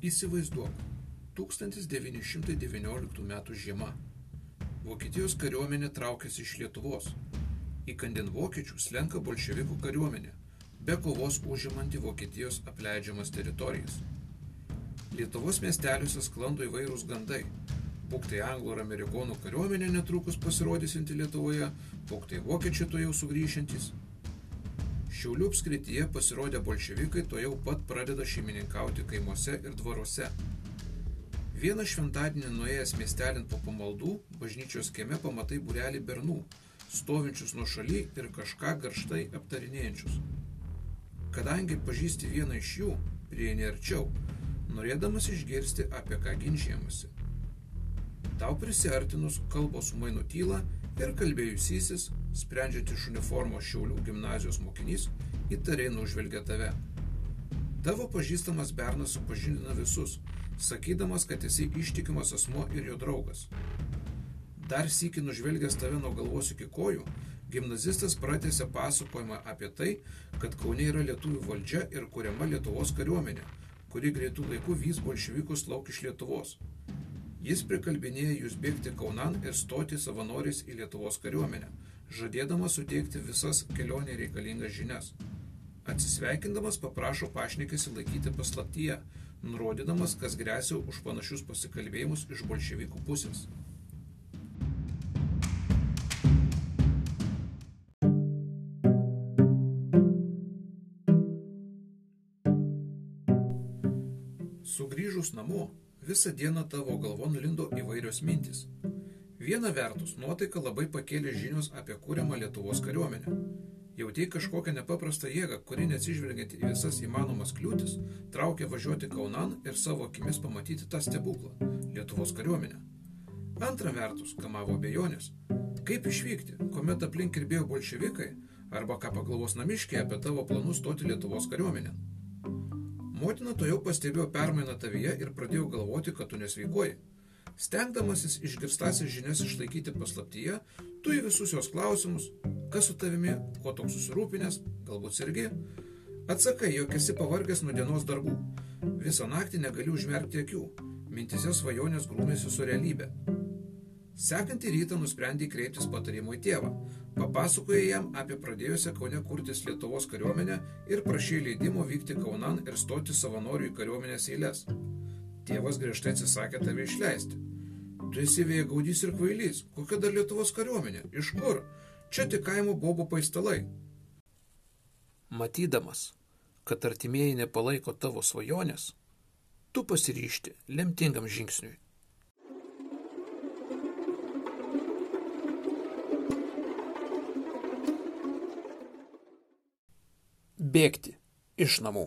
Įsivaizduok, 1919 m. žiema. Vokietijos kariuomenė traukiasi iš Lietuvos. Įkandin vokiečių slenka bolševikų kariuomenė, be kovos užimanti Vokietijos apleidžiamas teritorijas. Lietuvos miesteliuose sklando įvairūs gandai. Būktai anglų ir amerikonų kariuomenė netrukus pasirodysinti Lietuvoje, būktai vokiečiai to jau sugrįšintys. Šiaulių apskrityje pasirodę bolševikai to jau pat pradeda šeimininkauti kaimuose ir dvaruose. Vieną šventadienį nuėjęs miestelin po pamaldų, bažnyčios kieme pamatai burelį bernų, stovinčius nuo šaly ir kažką garštai aptarinėjančius. Kadangi pažįsti vieną iš jų, prieini arčiau, norėdamas išgirsti, apie ką ginčiamasi. Tau prisiartinus kalbos umai nutyla ir kalbėjusysis, sprendžiant iš uniformos Šiaulių gimnazijos mokinys, įtariai nužvelgia tave. Tavo pažįstamas bernas supažindina visus, sakydamas, kad esi ištikimas asmo ir jo draugas. Dar sėki nužvelgęs tave nuo galvos iki kojų, gimnazistas pratęsė pasakojimą apie tai, kad Kaune yra lietuvių valdžia ir kuriama Lietuvos kariuomenė, kuri greitų laikų vys bolševikus lauk iš Lietuvos. Jis prikalbinėja jūs bėgti Kaunan ir stoti savanoriais į Lietuvos kariuomenę, žadėdamas suteikti visas kelionė reikalingas žinias. Atsisveikindamas paprašo pašnekėsi laikyti paslaptyje, nurodydamas, kas grėsia už panašius pasikalbėjimus iš bolševikų pusės. Sugrįžus namo, visą dieną tavo galvon lindo įvairios mintis. Viena vertus, nuotaika labai pakėlė žinios apie kūriamą Lietuvos kariuomenę. Jautėjai kažkokią nepaprastą jėgą, kuri neatsižvelgiant į visas įmanomas kliūtis, traukia važiuoti Kaunan ir savo akimis pamatyti tą stebuklą - Lietuvos kariuomenę. Antra vertus, kamavo bejonės. Kaip išvykti, kuomet aplink kirbėjo bolševikai, arba ką pagalvos namiškiai apie tavo planus stoti Lietuvos kariuomenę. Motina to jau pastebėjo permainą tavyje ir pradėjo galvoti, kad tu nesveikuoji. Stengdamasis išgirstasis žinias išlaikyti paslaptyje, tu į visus jos klausimus, kas su tavimi, ko toks susirūpinęs, galbūt sergi, atsakai, jog esi pavargęs nuo dienos darbų. Visą naktį negali užmerkti akių, mintise svajonės grūmėsi su realybė. Sekantį rytą nusprendė kreiptis patarimo į tėvą. Papasakoja jam apie pradėjusią Kaune kurtis Lietuvos kariuomenę ir prašė leidimo vykti Kaunan ir stoti savanorių į kariuomenės eilės. Tėvas griežtai atsisakė tave išleisti. Tu esi vėja gaudys ir kvailys. Kokia dar Lietuvos kariuomenė? Iš kur? Čia tik kaimo bobo paistalai. Matydamas, kad artimieji nepalaiko tavo svajonės, tu pasiryšti lemtingam žingsniui. Bėgti iš namų.